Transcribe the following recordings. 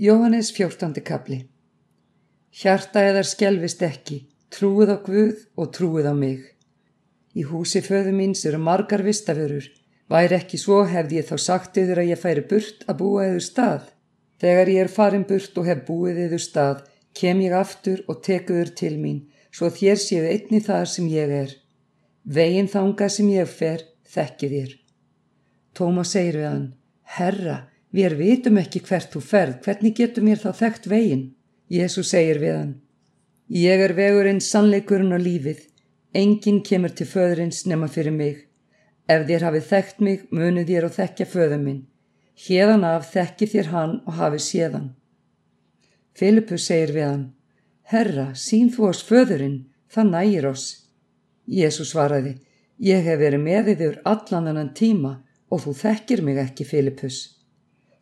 Jóhannes 14. kapli Hjarta eðar skjelvist ekki, trúið á Guð og trúið á mig. Í húsi föðu míns eru margar vistaförur, væri ekki svo hefði ég þá sagt yfir að ég færi burt að búa yfir stað. Þegar ég er farin burt og hef búið yfir stað, kem ég aftur og tekuður til mín, svo þér séu einni þar sem ég er. Veginn þanga sem ég fer, þekki þér. Tómas segir við hann, Herra, Við vitum ekki hvert þú ferð, hvernig getur mér þá þekkt veginn? Jésu segir við hann. Ég er vegurinn sannleikurinn á lífið. Engin kemur til föðurins nema fyrir mig. Ef þér hafið þekkt mig, munið þér og þekkja föður minn. Hérðan af þekki þér hann og hafið séðan. Filipus segir við hann. Herra, sín þú ás föðurinn, það nægir oss. Jésu svaraði. Ég hef verið með þér allan annan tíma og þú þekkir mig ekki, Filipus.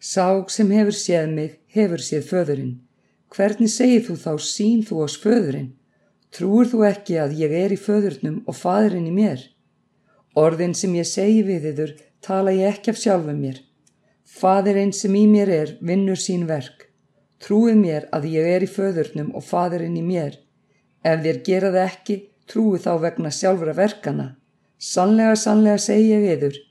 Sá sem hefur séð mig hefur séð föðurinn. Hvernig segir þú þá sín þú ás föðurinn? Trúur þú ekki að ég er í föðurnum og fadurinn í mér? Orðin sem ég segi við yður tala ég ekki af sjálfum mér. Fadurinn sem í mér er vinnur sín verk. Trúið mér að ég er í föðurnum og fadurinn í mér. Ef þér gera það ekki, trúið þá vegna sjálfra verkana. Sannlega, sannlega segi ég við yður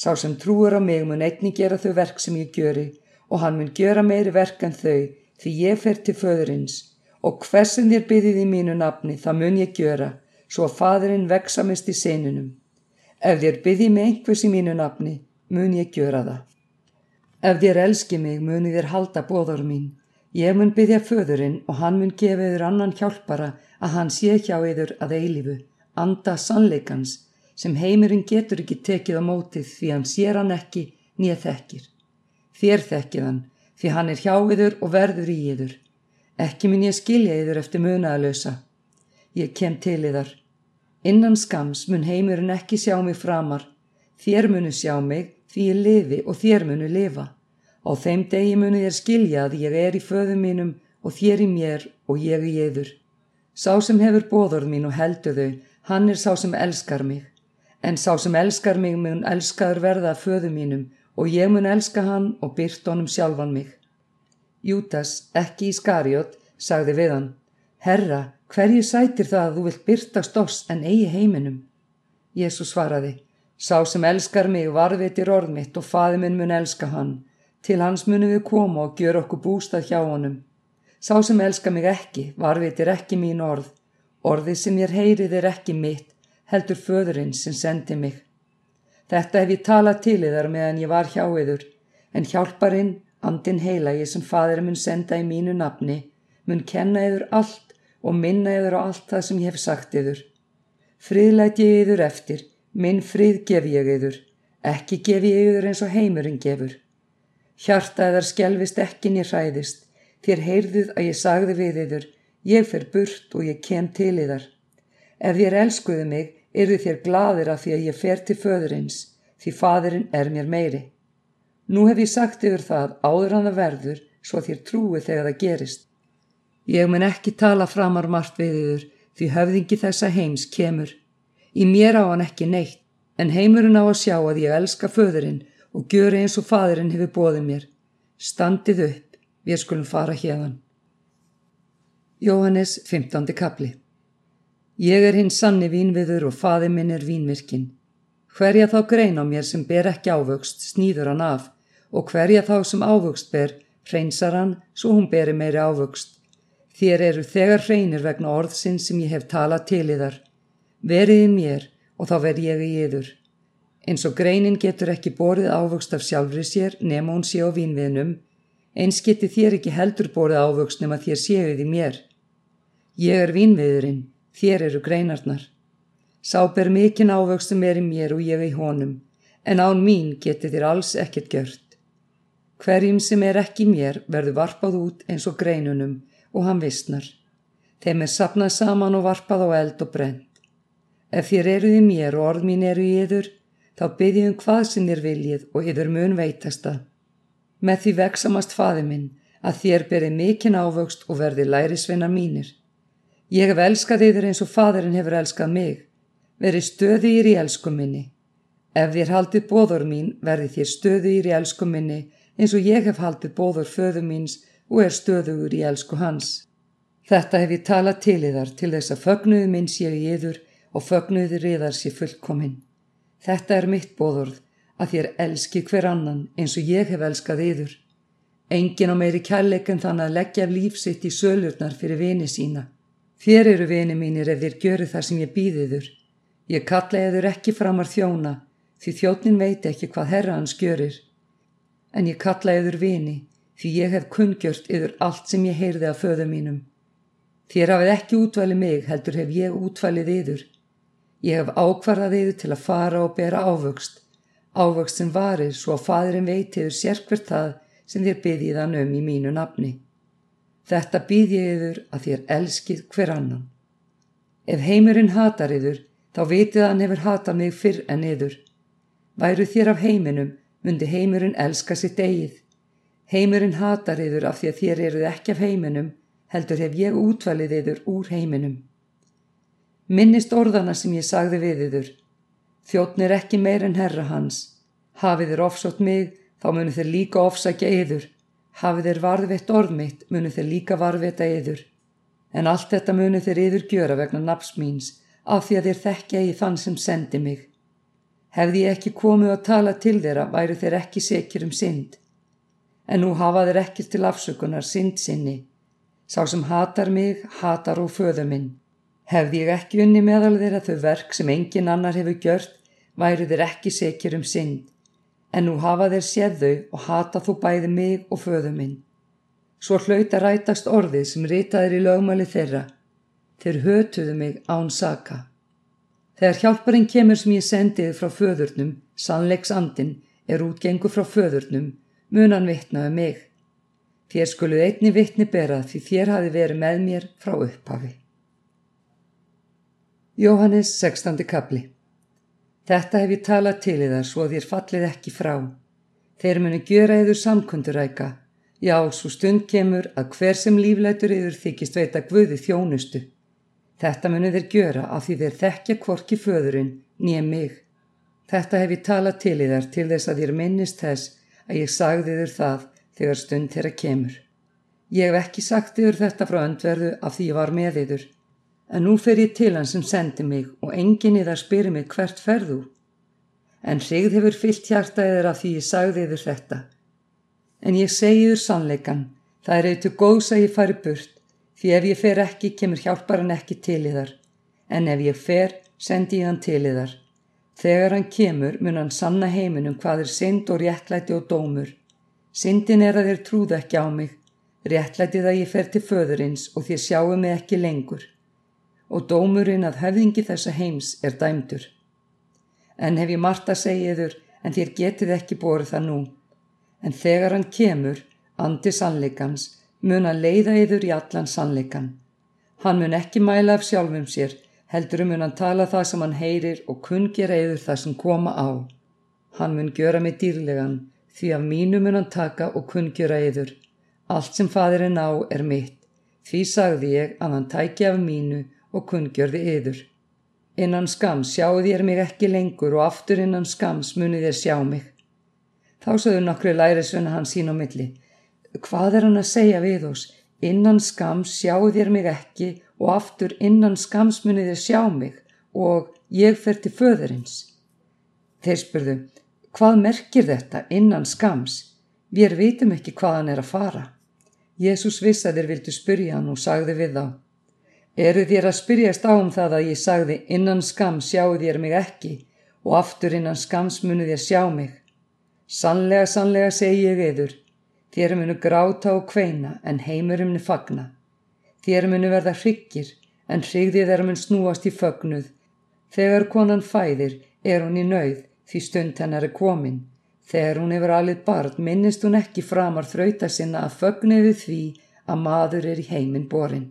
Sá sem trúur á mig mun einni gera þau verk sem ég gjöri og hann mun gjöra meiri verk en þau því ég fer til föðurins og hversin þér byggðið í mínu nafni það mun ég gjöra svo að fadurinn veksamist í seinunum. Ef þér byggðið mig einhvers í mínu nafni mun ég gjöra það. Ef þér elski mig mun þér halda bóður mín. Ég mun byggja föðurinn og hann mun gefa yfir annan hjálpara að hann sé hjá yfir að eilifu, anda sannleikans sem heimurinn getur ekki tekið á mótið því hann sér hann ekki nýja þekkir. Þér þekkið hann því hann er hjá yður og verður í yður. Ekki minn ég skilja yður eftir munaðalösa. Ég kem til yðar. Innan skams mun heimurinn ekki sjá mig framar. Þér munu sjá mig því ég lifi og þér munu lifa. Á þeim degi munu þér skilja að ég er í föðum mínum og þér í mér og ég í yður. Sá sem hefur bóðorð mín og heldu þau, hann er sá sem elskar mig. En sá sem elskar mig mun elskaður verða að föðu mínum og ég mun elska hann og byrt honum sjálfan mig. Jútas, ekki í skariot, sagði við hann, Herra, hverju sætir það að þú vilt byrtast oss en eigi heiminum? Jésu svaraði, sá sem elskar mig varvitir orð mitt og faði minn mun elska hann, til hans munum við koma og gjöra okkur bústað hjá honum. Sá sem elskar mig ekki, varvitir ekki mín orð, orðið sem ég heyrið er ekki mitt, heldur föðurinn sem sendi mig. Þetta hef ég talað til yðar meðan ég var hjá yður, en hjálparinn, andin heilagi sem fadur mun senda í mínu nafni, mun kenna yður allt og minna yður á allt það sem ég hef sagt yður. Friðlæt ég yður eftir, minn frið gef ég yður, ekki gef ég yður eins og heimurinn gefur. Hjarta eðar skjelvist ekki niður hræðist, þér heyrðuð að ég sagði við yður, ég fer burt og ég kem til yðar. Ef þér elskuðu mig, Yrðu þér gladir af því að ég fer til föðurins, því fadirinn er mér meiri. Nú hef ég sagt yfir það áður hann að verður, svo þér trúi þegar það gerist. Ég mun ekki tala framar margt við yfir, því höfðingi þessa heims kemur. Í mér á hann ekki neitt, en heimurinn á að sjá að ég elska föðurinn og gjöru eins og fadirinn hefur bóðið mér. Standið upp, við skulum fara hérðan. Jóhannes 15. kapli Ég er hinn sanni vínviður og faði minn er vínvirkinn. Hverja þá grein á mér sem ber ekki ávöxt snýður hann af og hverja þá sem ávöxt ber hreinsar hann svo hún beri meiri ávöxt. Þér eru þegar hreinir vegna orðsinn sem ég hef talað til í þar. Verið í mér og þá verð ég í yður. Eins og greinin getur ekki borið ávöxt af sjálfri sér nema hún sé á vínviðnum, eins geti þér ekki heldur borið ávöxt nema þér séuð í mér. Ég er vínviðurinn þér eru greinarnar. Sá ber mikinn ávöxtum er í mér og ég í honum, en án mín geti þér alls ekkert gjört. Hverjum sem er ekki mér verður varpað út eins og greinunum og hann vissnar. Þeim er sapnað saman og varpað á eld og brent. Ef þér eruð í mér og orð mín eru í yður, þá byggjum hvað sem þér viljið og yður mun veitasta. Með því veksamast faði minn að þér berið mikinn ávöxt og verði lærisveina mínir. Ég hef elskað yfir eins og fadurinn hefur elskað mig. Verið stöðu ír í elsku minni. Ef þér haldið bóður mín verði þér stöðu ír í elsku minni eins og ég hef haldið bóður föðu míns og er stöðugur í elsku hans. Þetta hef ég talað til yðar til þess að fögnuðu minn séu í yður og fögnuðu riðar sé fullkominn. Þetta er mitt bóðorð að þér elski hver annan eins og ég hef elskað yður. Engin á meiri kærleik en þann að leggja lífsitt í sölurnar fyrir vini sína. Þér eru vini mínir ef þér gjöru það sem ég býðiður. Ég kalla eður ekki framar þjóna því þjótnin veit ekki hvað herra hans gjörir. En ég kalla eður vini því ég hef kungjört yður allt sem ég heyrði af föðu mínum. Þér hafið ekki útvalið mig heldur hef ég útvalið yður. Ég hef ákvarðað yður til að fara og bera ávöxt, ávöxt sem varir svo að fadurinn veitiður sérkvert það sem þér byggðið hann um í mínu nafni. Þetta býð ég yður að þér elskið hver annan. Ef heimurinn hatar yður, þá vitið hann hefur hatað mig fyrr en yður. Væru þér af heiminum, myndi heimurinn elska sitt eigið. Heimurinn hatar yður af því að þér eruð ekki af heiminum, heldur hef ég útvalið yður úr heiminum. Minnist orðana sem ég sagði við yður. Þjóttn er ekki meir en herra hans. Hafið þér ofsótt mig, þá munu þér líka ofsækja yður. Hafið þér varðveitt orð mitt, munu þér líka varðveita yður. En allt þetta munu þér yður gjöra vegna naps míns, af því að þér þekkja í þann sem sendi mig. Hefði ég ekki komið að tala til þeirra, væru þeir ekki sekir um synd. En nú hafa þeir ekki til afsökunar synd sinni. Sá sem hatar mig, hatar og föðu minn. Hefði ég ekki unni meðal þeirra þau verk sem engin annar hefur gjört, væru þeir ekki sekir um synd, en nú hafa þeir séð þau og hata þú bæði mig og föðu minn. Svo hlauta rætast orðið sem ritaðir í lögmæli þeirra. Þeir hötuðu mig án saka. Þegar hjálparinn kemur sem ég sendiði frá föðurnum, sannleiks andin, er útgengu frá föðurnum, munan vittnaði mig. Þér skuluð einni vittni bera því þér hafi verið með mér frá upphafi. Jóhannes 16. kapli Þetta hef ég talað til í þar svo þér fallið ekki frá. Þeir munu gjöra yður samkunduræka. Já, svo stund kemur að hver sem líflætur yður þykist veita guði þjónustu. Þetta munu þeir gjöra af því þeir þekkja kvorki föðurinn, nýja mig. Þetta hef ég talað til í þar til þess að þér minnist þess að ég sagði þér það þegar stund þeirra kemur. Ég hef ekki sagt yður þetta frá öndverðu af því ég var með yður En nú fer ég til hann sem sendi mig og enginn í það spyrir mig hvert ferðu. En hrigð hefur fyllt hjartaðir af því ég sagði yfir þetta. En ég segi yfir sannleikan, það er auðvitað góðs að ég fari burt, því ef ég fer ekki kemur hjálpar hann ekki til í þar. En ef ég fer, sendi ég hann til í þar. Þegar hann kemur mun hann sanna heiminum hvað er synd og réttlæti og dómur. Syndin er að þér trúða ekki á mig, réttlætið að ég fer til föðurins og þér sjáu mig ekki lengur og dómurinn að höfðingi þessa heims er dæmdur. En hef ég margt að segja yður, en þér getið ekki borð það nú. En þegar hann kemur, andi sannleikans, mun að leiða yður í allan sannleikan. Hann mun ekki mæla af sjálfum sér, heldur mun hann tala það sem hann heyrir og kunngera yður það sem koma á. Hann mun gjöra mig dýrlegan, því af mínu mun hann taka og kunngera yður. Allt sem fadirinn á er mitt. Því sagði ég að hann tæki af mínu og kunngjörði yður. Innan skams sjáu þér mig ekki lengur og aftur innan skams munið þér sjá mig. Þá sögðu nokkru lærisvenna hann sín á milli. Hvað er hann að segja við oss? Innan skams sjáu þér mig ekki og aftur innan skams munið þér sjá mig og ég fer til föðurins. Þeir spurðu, hvað merkir þetta innan skams? Við vitum ekki hvað hann er að fara. Jésús viss að þeir vildu spyrja hann og sagði við þá. Eru þér að spyrjast á um það að ég sagði innan skam sjáu þér mig ekki og aftur innan skams munu þér sjá mig. Sannlega, sannlega segi ég eður, þér munu gráta og kveina en heimur munu fagna. Þér munu verða hryggir en hryggðið er mun snúast í fögnuð. Þegar konan fæðir er hún í nauð því stund hennar er komin. Þegar hún hefur alveg barn minnist hún ekki framar þrauta sinna að fögniði því að maður er í heiminn borin.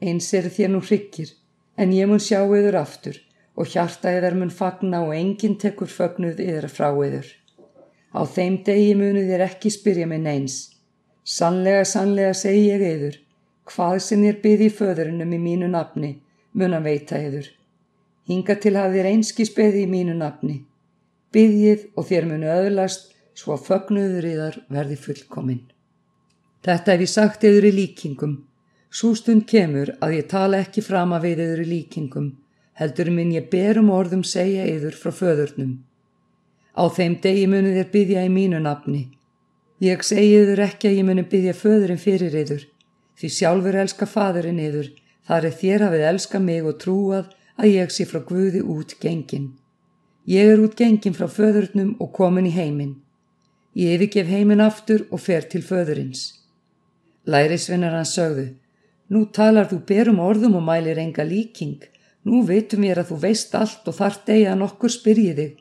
Eins er þér nú hryggir, en ég mun sjá yður aftur og hjarta yður mun fagna og enginn tekur fögnuð yður frá yður. Á þeim degi munu þér ekki spyrja minn eins. Sannlega, sannlega segi ég yður, hvað sem þér byði í föðurinnum í mínu nafni, mun að veita yður. Hinga til að þér einski speði í mínu nafni. Byðið og þér munu öðlast svo að fögnuður yðar verði fullkominn. Þetta hef ég sagt yfir í líkingum. Svo stund kemur að ég tala ekki fram að við yfir líkingum, heldur minn ég berum orðum segja yfir frá föðurnum. Á þeim degi muni þér byggja í mínu nafni. Ég segi yfir ekki að ég muni byggja föðurinn fyrir yfir, því sjálfur elska fadurinn yfir, þar er þér hafið elska mig og trúað að ég sé frá Guði út gengin. Ég er út gengin frá föðurnum og komin í heiminn. Ég yfirgef heiminn aftur og fer til föðurins. Lærisvinnar hans sögðu, nú talar þú berum orðum og mælir enga líking. Nú veitum ég að þú veist allt og þart eigi að nokkur spyrji þig.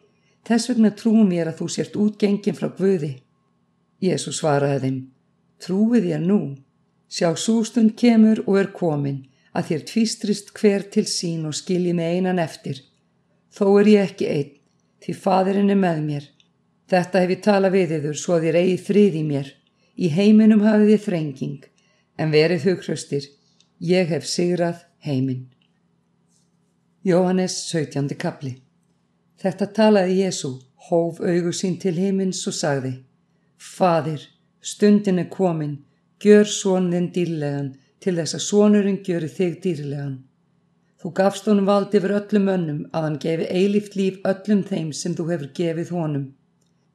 Þess vegna trúum ég að þú sért útgengin frá Guði. Jésu svaraði þeim, trúið ég nú. Sjá sústund kemur og er komin að þér tvístrist hver til sín og skilji með einan eftir. Þó er ég ekki einn, því fadirinn er með mér. Þetta hef ég talað við yður svo að þér eigi frið í mér. Í heiminum hafið þið þrenging, en verið hughröstir. Ég hef sigrað heiminn. Jóhannes 17. kapli Þetta talaði Jésu, hóf augu sín til heimins og sagði Fadir, stundin er komin, gjör svonin dýrlegan til þess að svonurinn gjöri þig dýrlegan. Þú gafst honum vald yfir öllum önnum að hann gefi eilíft líf öllum þeim sem þú hefur gefið honum.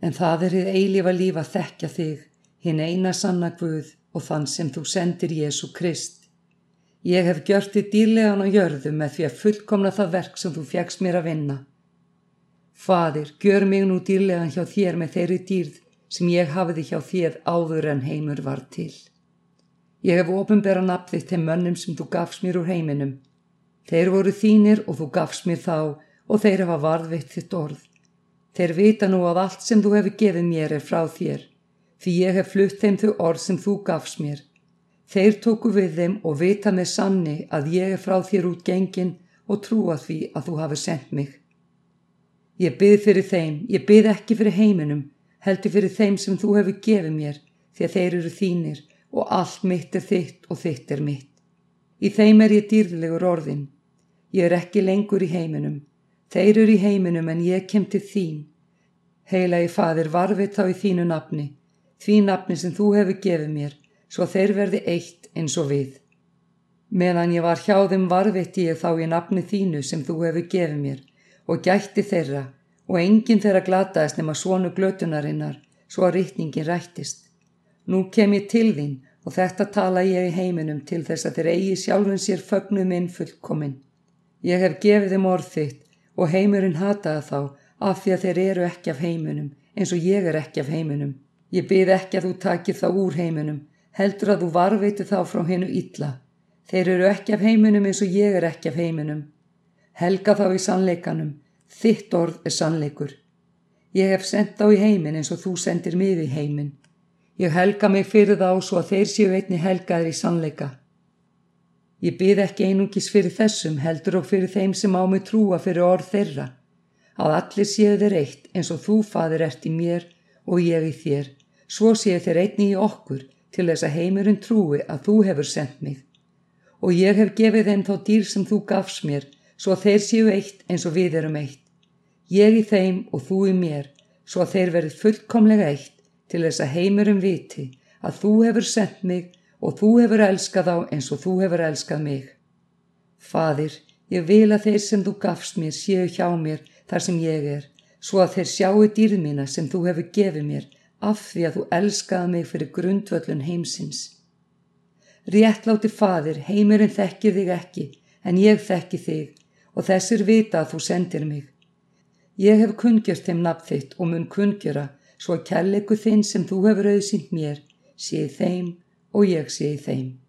En það er þið eilífa líf að þekkja þig, hinn eina sanna Guð og þann sem þú sendir Jésu Krist. Ég hef gjört þið dýrlegan á jörðu með því að fullkomna það verk sem þú fjagst mér að vinna. Fadir, gjör mig nú dýrlegan hjá þér með þeirri dýrð sem ég hafiði hjá þér áður en heimur var til. Ég hef ofinbera nafn þitt til mönnum sem þú gafst mér úr heiminum. Þeir voru þínir og þú gafst mér þá og þeir hefa varðvitt þitt orð. Þeir vita nú að allt sem þú hefur gefið mér er frá þér, því ég hef flutt þeim þau orð sem þú gafst mér Þeir tóku við þeim og vita með sanni að ég er frá þér út gengin og trúa því að þú hafi sendt mig. Ég byrð fyrir þeim, ég byrð ekki fyrir heiminum, heldur fyrir þeim sem þú hefur gefið mér, því að þeir eru þínir og allt mitt er þitt og þitt er mitt. Í þeim er ég dýrlegur orðin. Ég er ekki lengur í heiminum. Þeir eru í heiminum en ég kem til þín. Heila í fadir varfið þá í þínu nafni, því nafni sem þú hefur gefið mér svo þeir verði eitt eins og við. Meðan ég var hjá þeim varvitti ég þá í nafni þínu sem þú hefur gefið mér og gætti þeirra og enginn þeirra glataðist nema svonu glötunarinnar svo að rítningin rættist. Nú kem ég til þín og þetta tala ég í heiminum til þess að þeir eigi sjálfun sér fögnum inn fullkomin. Ég hef gefið þeim orð þitt og heimurinn hataði þá af því að þeir eru ekki af heiminum eins og ég er ekki af heiminum. Ég byrð ekki að þú takir þá úr heiminum heldur að þú varveitu þá frá hennu illa. Þeir eru ekki af heiminum eins og ég er ekki af heiminum. Helga þá í sannleikanum, þitt orð er sannleikur. Ég hef sendt þá í heimin eins og þú sendir mig í heimin. Ég helga mig fyrir þá svo að þeir séu einni helgaður í sannleika. Ég byrð ekki einungis fyrir þessum heldur og fyrir þeim sem á mig trúa fyrir orð þeirra. Að allir séu þeir eitt eins og þú fadir ert í mér og ég í þér. Svo séu þeir einni í okkur til þess að heimurinn trúi að þú hefur sendt mig. Og ég hef gefið þeim þá dýr sem þú gafst mér, svo að þeir séu eitt eins og við erum eitt. Ég í þeim og þú í mér, svo að þeir verið fullkomlega eitt til þess að heimurinn viti að þú hefur sendt mig og þú hefur elskað á eins og þú hefur elskað mig. Fadir, ég vil að þeir sem þú gafst mér séu hjá mér þar sem ég er, svo að þeir sjáu dýr mína sem þú hefur gefið mér af því að þú elskaði mig fyrir grundvöllun heimsins. Réttláti fadir, heimurinn þekkir þig ekki, en ég þekki þig og þessir vita að þú sendir mig. Ég hef kungjast þeim nafn þitt og mun kungjara svo að kærleiku þinn sem þú hefur auðsýnt mér sé í þeim og ég sé í þeim.